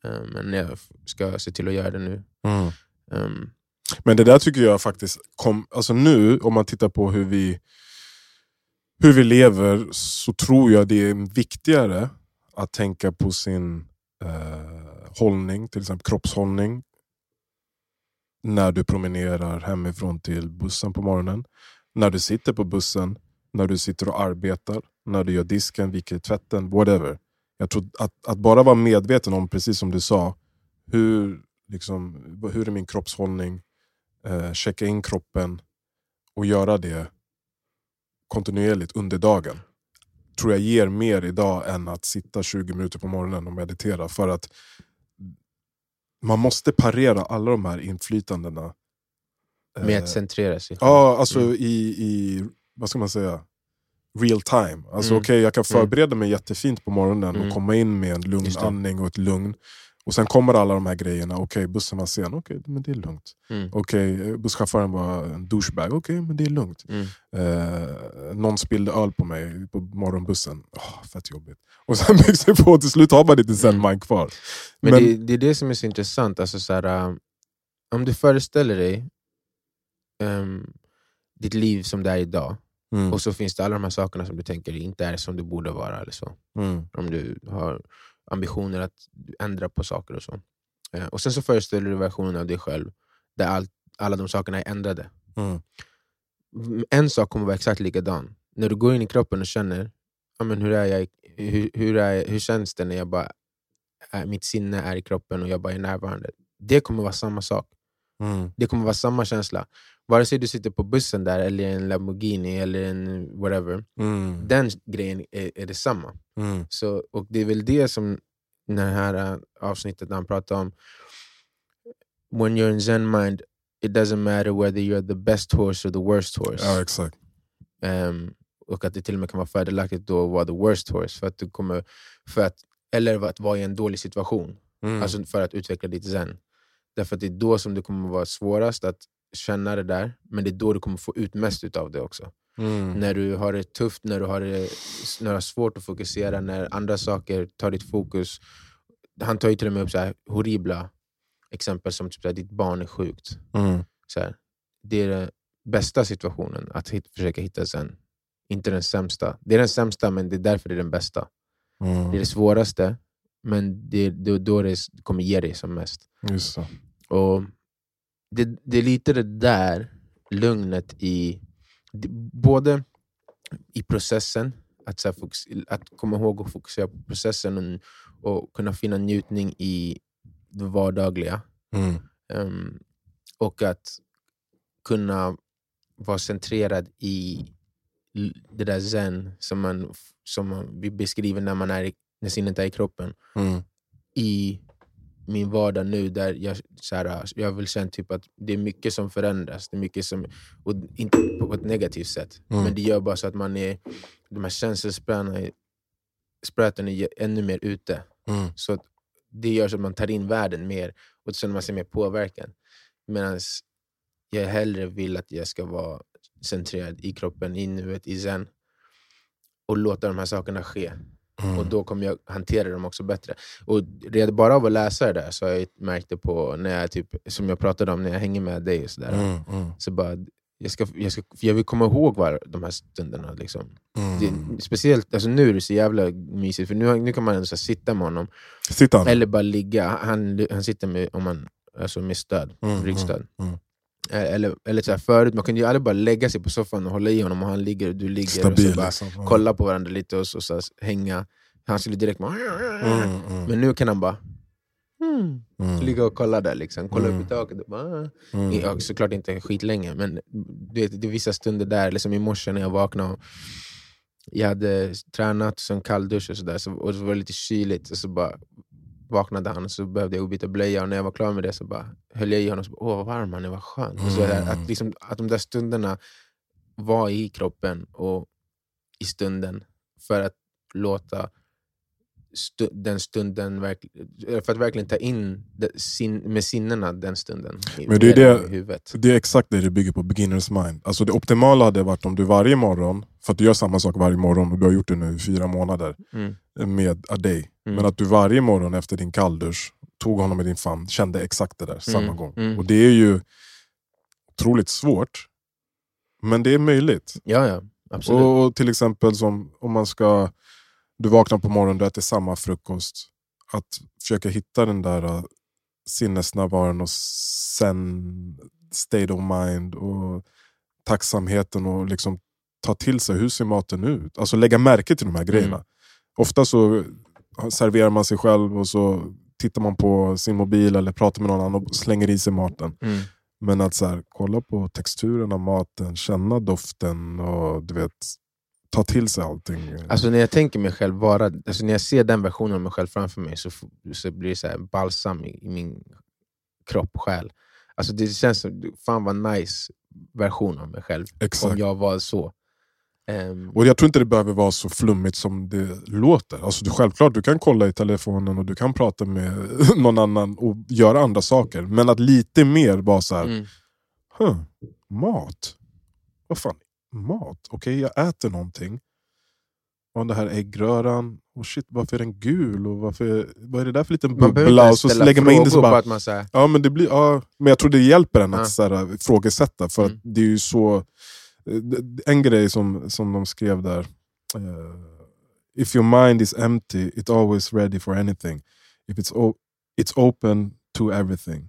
eh, men jag ska se till att göra det nu. Mm. Um, Men det där tycker jag faktiskt, kom, alltså nu om man tittar på hur vi, hur vi lever så tror jag det är viktigare att tänka på sin eh, hållning, till exempel kroppshållning. När du promenerar hemifrån till bussen på morgonen. När du sitter på bussen, när du sitter och arbetar, när du gör disken, viker tvätten, whatever. Jag tror att, att bara vara medveten om, precis som du sa, hur, liksom, hur är min kroppshållning? eh, checka in kroppen och göra det kontinuerligt under dagen. Tror jag ger mer idag än att sitta 20 minuter på morgonen och meditera. För att man måste parera alla de här inflytandena. med Eh, att centrera sig. Ja, alltså Mm. i, i, vad ska man säga, real time. Alltså Mm. okej, jag kan Mm. förbereda mig jättefint på morgonen Mm. och komma in med en lugn andning och ett lugn. Och sen kommer alla de här grejerna, okej bussen var sen, okej men det är lugnt. Mm. Okej, busschauffören var en douchebag, okej men det är lugnt. Mm. Eh, någon spillde öl på mig på morgonbussen, oh, fett jobbigt. Och sen byggs det på, till slut har man inte sen Mm. mind kvar. Men, Men- det, det är det som är så intressant. Alltså, så här, um, om du föreställer dig um, ditt liv som det är idag, Mm. och så finns det alla de här sakerna som du tänker inte är som det borde vara. Eller så. Mm. Om du har ambitioner att ändra på saker och så. Eh, och sen så föreställer du versionen av dig själv där all, alla de sakerna är ändrade. Mm. Mm, En sak kommer vara exakt likadan. När du går in i kroppen och känner, men hur, är jag, hur, hur, är, hur känns det när jag bara, är, mitt sinne är i kroppen och jag bara är närvarande? Det kommer vara samma sak. Mm. Det kommer vara samma känsla. Vare sig du sitter på bussen där, eller en Lamborghini eller en whatever. Mm. Den grejen är, är detsamma. Mm. Så, och det är väl det som det här äh, avsnittet han pratar om when you're in zen mind, it doesn't matter whether you're the best horse or the worst horse. Ja, exakt. Ehm, och att det till och med kan vara fördelaktigt då att vara the worst horse. För att du kommer, för att, eller att vara i en dålig situation. Mm. Alltså för att utveckla ditt zen. Därför att det är då som det kommer vara svårast att känna det där, men det är då du kommer få ut mest utav det också. mm. När du har det tufft, när du har, det, när du har svårt att fokusera, när andra saker tar ditt fokus. Han tar ju till och med upp så här horribla exempel som typ så här, ditt barn är sjukt. Mm. Så här, det är den bästa situationen att hit, försöka hitta sen. Inte den sämsta. Det är den sämsta, men det är därför det är den bästa. Mm. Det är det svåraste, men det det, då det kommer ge dig som mest. Just det. Och det, det är lite det där lugnet i både i processen, att, så fokus, att komma ihåg att fokusera på processen och, och kunna finna njutning i det vardagliga. Mm. Ehm, och att kunna vara centrerad i det där zen som, man, som man, vi beskriver när, man är i, när sinnet är i kroppen Mm. i min vardag nu där jag, så här, jag väl känt typ att det är mycket som förändras. Det är mycket som, och inte på ett negativt sätt, Mm. men det gör bara så att man är, de här känselspröten är, ännu mer ute. Mm. Så att det gör så att man tar in världen mer och känner man sig mer påverkad. Medan jag hellre vill att jag ska vara centrerad i kroppen, i nuet, i zen och låta de här sakerna ske. Mm. Och då kommer jag hantera dem också bättre. Och redan bara av att läsa det där så har jag märkt det på, när jag typ, som jag pratade om, när jag hänger med dig och sådär. Mm. Mm. Så bara, jag, ska, jag, ska, jag vill komma ihåg var, de här stunderna. Liksom. Mm. Det, speciellt, alltså nu är det så jävla mysigt, för nu, nu kan man ändå så sitta med honom, Sitter han? eller bara ligga. Han, han sitter med, om man, alltså med stöd, Mm, ryggstöd. Mm, mm. Eh, Eller, eller så här, förut, man kunde ju aldrig bara lägga sig på soffan och hålla i honom och han ligger och du ligger. och Stabil så bara, liksom. Ja. kolla på varandra lite och så, så här, hänga. Han skulle direkt bara... Mm, mm, Men nu kan han bara mm, mm, ligga och kolla där, liksom. kolla Mm. upp i taket. Och bara, "Ah." mm. ja, såklart inte skitlänge, men du vet, det är vissa stunder där, liksom i morse när jag vaknade och jag hade tränat, så en kalldusch och sådär, så, och så var det lite kyligt, och så bara vaknade han och så behövde jag byta blöja, och när jag var klar med det så bara höll jag i honom och så bara, åh vad varm han är, vad skönt. Och så Mm. där, att, liksom, att de där stunderna var i kroppen och i stunden, för att låta stu, den stunden, verkl, för att verkligen ta in sin, med sinnena den stunden. Men det är det-. Det är exakt det det bygger på, beginners mind. Alltså det optimala hade varit om du varje morgon, för att du gör samma sak varje morgon och du har gjort det nu i fyra månader Mm. med a day. Mm. Men att du varje morgon efter din kalldusch tog honom i din famn, kände exakt det där samma Mm, gång. mm. Och det är ju otroligt svårt, men det är möjligt. Ja, ja. Absolut. Och, och till exempel som om man ska, du vaknar på morgonen och äter samma frukost. Att försöka hitta den där uh, sinnesnärvaron och sen state of mind och tacksamheten och liksom ta till sig hur ser maten ut. Alltså lägga märke till de här grejerna. Mm. Ofta så serverar man sig själv och så tittar man på sin mobil eller pratar med någon annan och slänger i sig maten. Mm. Men att så här, kolla på texturen av maten, känna doften och du vet, ta till sig allting. Alltså när jag tänker mig själv vara, alltså när jag ser den versionen av mig själv framför mig så, så blir det så här balsam i, i min kropp och själ. Alltså det känns som, fan vad nice version av mig själv Exakt. om jag var så. Ehm, Och jag tror inte det behöver vara så flummigt som det låter. Alltså du, självklart, du kan kolla i telefonen och du kan prata med någon annan och göra andra saker. Men att lite mer vara så här, mm, huh, mat? Vad fan, mat? Okej, jag äter någonting. Och den här äggröran, och shit, varför är den gul? Och varför, vad är det där för liten bubbla? Och så lägger man in det så bara, att man här, Ja, men, det blir, ja, men jag tror det hjälper en att så här, ifrågasätta. För Mm. att det är ju så... eh, En grej som, som de skrev där. eh, If your mind is empty, it's always ready for anything. If it's, it's open to everything.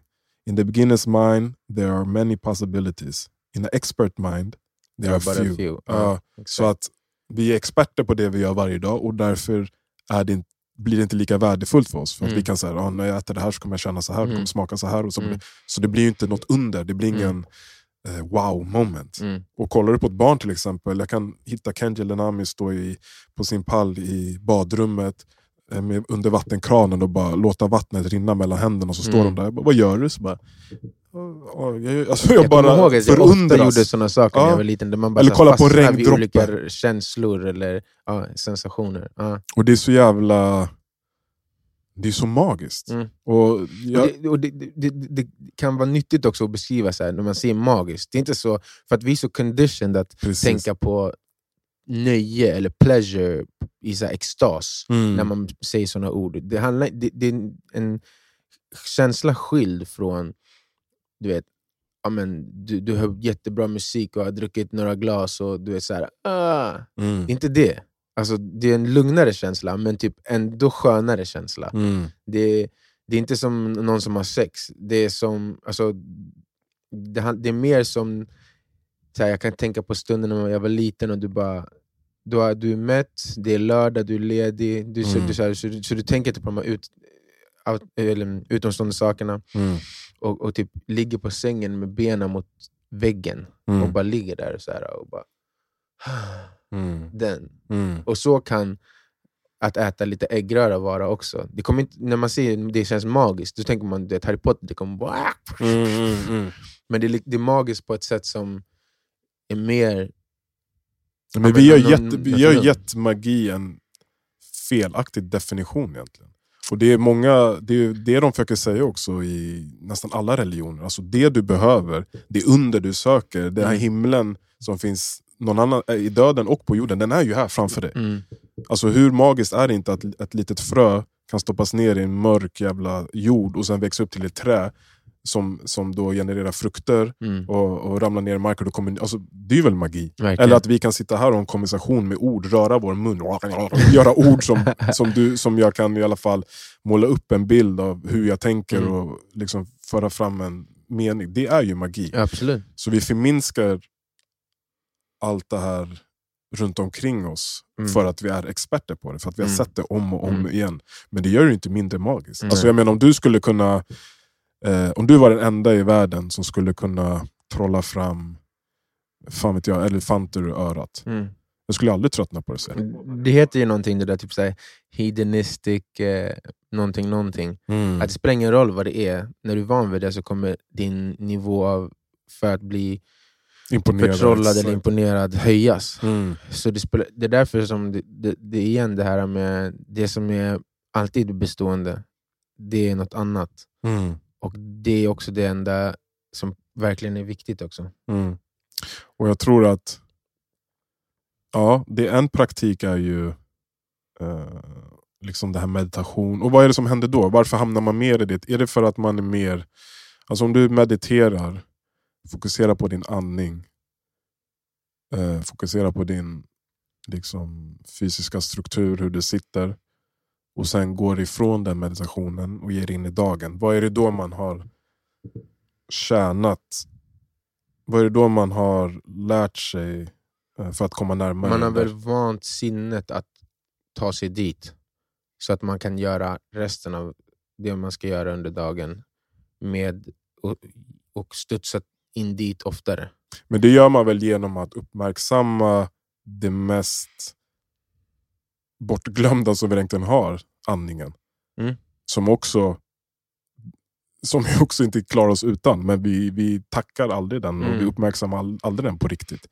In the beginner's mind, there are many possibilities. In an expert mind, there are bara few. few. Ja, exakt. så att vi är experter på det vi gör varje dag och därför är det inte, blir det inte lika värdefullt för oss. För att Mm. vi kan säga ah, när jag äter det här så kommer jag känna så här, det Mm. kommer smaka så här. Och så, Mm. så det blir inte något under, det blir ingen eh, wow moment. Mm. Och kollar du på ett barn till exempel, jag kan hitta Kenji Lenami stå i, på sin pall i badrummet, eh, med under vattenkranen och bara låta vattnet rinna mellan händerna och så står Mm. de där. Bara, Vad gör du? Så bara, "Ja, jag, alltså jag, Jag bara ihåg att jag ofta gjorde sådana saker när Ja. jag var liten. Där man bara Eller kolla på regndroppar. olika känslor eller ja, sensationer. Ja. Och det är så jävla... Det är så magiskt. Mm. Och jag, Och, det, och det, det, det, kan vara nyttigt också att beskriva så här, när man säger magiskt. Det är inte så, för att vi är så conditioned att precis. tänka på nöje eller pleasure i så här extas Mm. när man säger sådana ord. Det, handlar, det, är en känsla skild från, du vet, ja, men, du, du hör jättebra musik och har druckit några glas och du vet så här, ah. Mm. Det är inte det. Alltså, det är en lugnare känsla, men typ ändå skönare känsla. Mm. Det, det är inte som någon som har sex. Det är som, alltså, det, det är mer som, här, jag kan tänka på stunden när jag var liten och du bara du, har, du är mätt, det är lördag, du är ledig, du, så, Mm. du, så, här, så, så du tänker inte på de här ut, out, eller, utomstående sakerna Mm. och, och typ ligger på sängen med benen mot väggen och Mm. bara ligger där och, så här, och bara... Mm. Den. Mm. Och så kan att äta lite äggröra vara också. Det kommer inte, när man säger det känns magiskt, då tänker man att Harry Potter det kommer bara... Mm. Mm. Mm. Men det är, det är magiskt på ett sätt som är mer... Men vi någon- gett, vi gett magi en felaktig definition egentligen. Och det är många, det är det de försöker säga också i nästan alla religioner. Alltså det du behöver, det under du söker, den här Mm. himlen som finns någon annan, eh, i döden och på jorden, den är ju här framför dig. Mm. Alltså hur magiskt är det inte att ett litet frö kan stoppas ner i en mörk jävla jord och sen växa upp till ett trä som, som då genererar frukter Mm. och, och ramlar ner i marken. Och kommer, alltså, det är väl magi? Verkligen. Eller att vi kan sitta här och ha en konversation med ord, röra vår mun, göra ord som, som, du, som jag kan i alla fall måla upp en bild av hur jag tänker Mm. och liksom föra fram en mening. Det är ju magi. Absolut. Så vi förminskar allt det här runt omkring oss Mm. för att vi är experter på det, för att vi har Mm. sett det om och om Mm. igen. Men det gör det inte mindre magiskt. Nej. Alltså jag menar om du skulle kunna, eh, om du var den enda i världen som skulle kunna trolla fram fan vet jag, elefanter ur örat. Mm. Jag skulle aldrig tröttna på det. Så. Det heter ju någonting, det där typ såhär, hedonistic, eh, någonting, någonting. Mm. Att det spelar ingen roll vad det är, när du är van vid det så kommer din nivå av, för att bli Imponerad. förtrollad eller exakt. imponerad höjas. Mm. Så det, spelar, det är därför som det, det, det är igen det här med det som är alltid bestående, det är något annat. Mm. Och det är också det enda som verkligen är viktigt också. Mm. Och jag tror att ja, det en praktik är ju eh, liksom det här meditation. Och vad är det som händer då? Varför hamnar man mer i det? Är det för att man är mer... Alltså om du mediterar, fokuserar på din andning, eh, fokuserar på din liksom, fysiska struktur, hur du sitter och sen går ifrån den meditationen och ger in i dagen. Vad är det då man har tjänat vad är det då man har lärt sig eh, för att komma närmare? Man har väl vant sinnet att ta sig dit. Så att man kan göra resten av det man ska göra under dagen med och, och studsa in dit oftare. Men det gör man väl genom att uppmärksamma det mest bortglömda som vi egentligen har, andningen. Mm. Som också som vi också inte klarar oss utan, men vi, vi tackar aldrig den och Mm. vi uppmärksammar all, aldrig den på riktigt.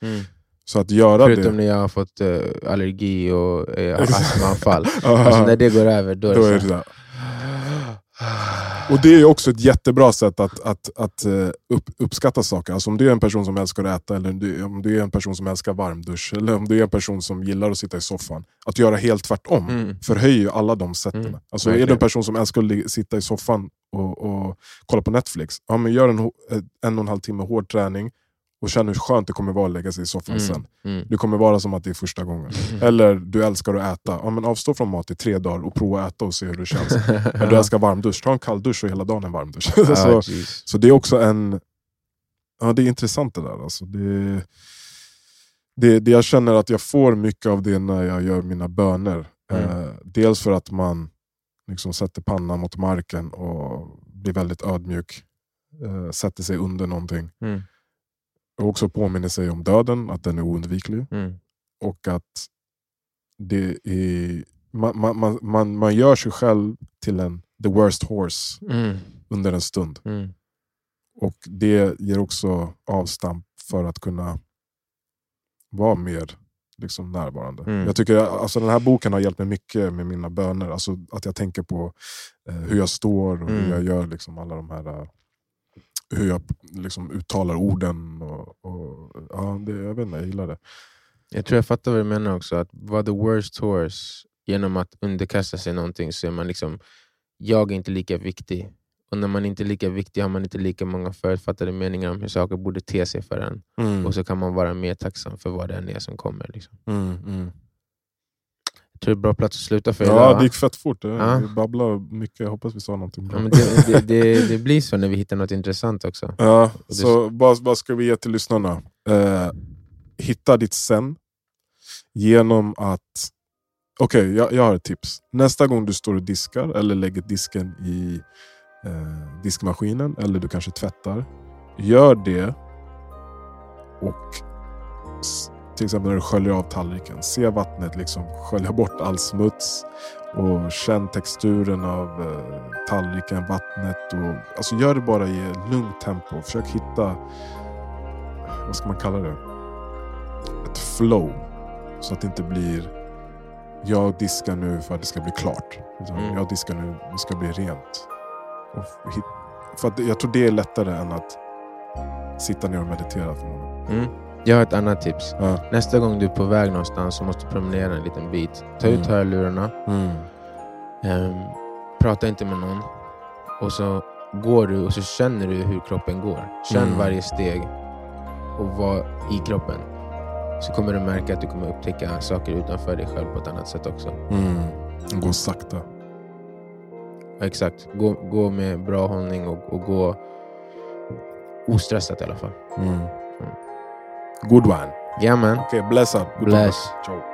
Så att göra Förutom det... när jag har fått eh, allergi och eh, Exakt. astmaanfall. Alltså när det går över, då är då det är så det här, där. Och det är också ett jättebra sätt att, att, att eh, upp, uppskatta saker. Alltså om du är en person som älskar att äta, eller om du, är en person som älskar varmdusch, eller om du är en person som gillar att sitta i soffan. Att göra helt tvärtom Mm. förhöjer alla de sätten. Mm, alltså är du en person som älskar att sitta i soffan och, och kolla på Netflix, ja, men gör en, eh, en och en halv timme hård träning och känn hur skönt det kommer vara att lägga sig i soffan sen. Mm. Mm. Det kommer vara som att det är första gången. Eller du älskar att äta, ja, men avstå från mat i tre dagar och prova att äta och se hur det känns. Eller du älskar varmdusch, ta en kall dusch och hela dagen en varmdusch. Ah, så, jeez. så det är också en... Ja, det är intressant det där. Alltså det, det, det jag känner att jag får mycket av det när jag gör mina böner. Mm. Eh, dels för att man liksom sätter pannan mot marken och blir väldigt ödmjuk. Eh, sätter sig under någonting. Mm. Och också påminner sig om döden, att den är oundviklig. Mm. Och att det är man, man, man, man, gör sig själv till en the worst horse Mm. under en stund. Mm. Och det ger också avstamp för att kunna vara mer liksom, närvarande. Mm. Jag tycker alltså, Den här boken har hjälpt mig mycket med mina böner. Alltså, att jag tänker på eh, hur jag står och Mm. hur jag gör liksom, alla de här eh, hur jag liksom, uttalar orden. Ja, det, jag vet inte, jag gillar det. Jag tror jag fattar vad du menar också. Att vara the worst horse genom att underkasta sig någonting så är man liksom, jag är inte lika viktig. Och när man inte är lika viktig har man inte lika många förutfattade meningar om hur saker borde te sig för en. Mm. Och så kan man vara mer tacksam för vad det än är som kommer. Liksom. Mm, mm. Jag tror det är bra plats att sluta för Ja, idag. det gick fett fort. Ja. Vi babblar mycket, jag hoppas vi sa någonting bra. Ja, det, det, det, det blir så när vi hittar något intressant också. Ja, så vad, vad ska vi ge till lyssnarna? Eh, hitta ditt sen genom att... Okej, jag, jag har ett tips. Nästa gång du står och diskar eller lägger disken i eh, diskmaskinen eller du kanske tvättar. Gör det och till exempel när du sköljer av tallriken. Se vattnet liksom skölja bort all smuts och känn texturen av eh, tallriken, vattnet. Och, alltså gör det bara i ett lugnt tempo. Försök hitta, vad ska man kalla det? Ett flow. Så att det inte blir, jag diskar nu för att det ska bli klart. Mm. Jag diskar nu, det ska bli rent. Hit, för att jag tror det är lättare än att sitta ner och meditera för. Mm. Jag har ett annat tips. Ja. Nästa gång du är på väg någonstans och måste promenera en liten bit, ta ut Mm. hörlurarna, Mm. ehm, prata inte med någon och så går du och så känner du hur kroppen går. Känn Mm. varje steg och var i kroppen. Så kommer du märka att du kommer upptäcka saker utanför dig själv på ett annat sätt också. Mm. Gå sakta. Ja, exakt. Gå, gå med bra hållning och, och gå ostressat i alla fall. Mm. Good one. Ja man, Okay, bless up. Good Bless. Ciao.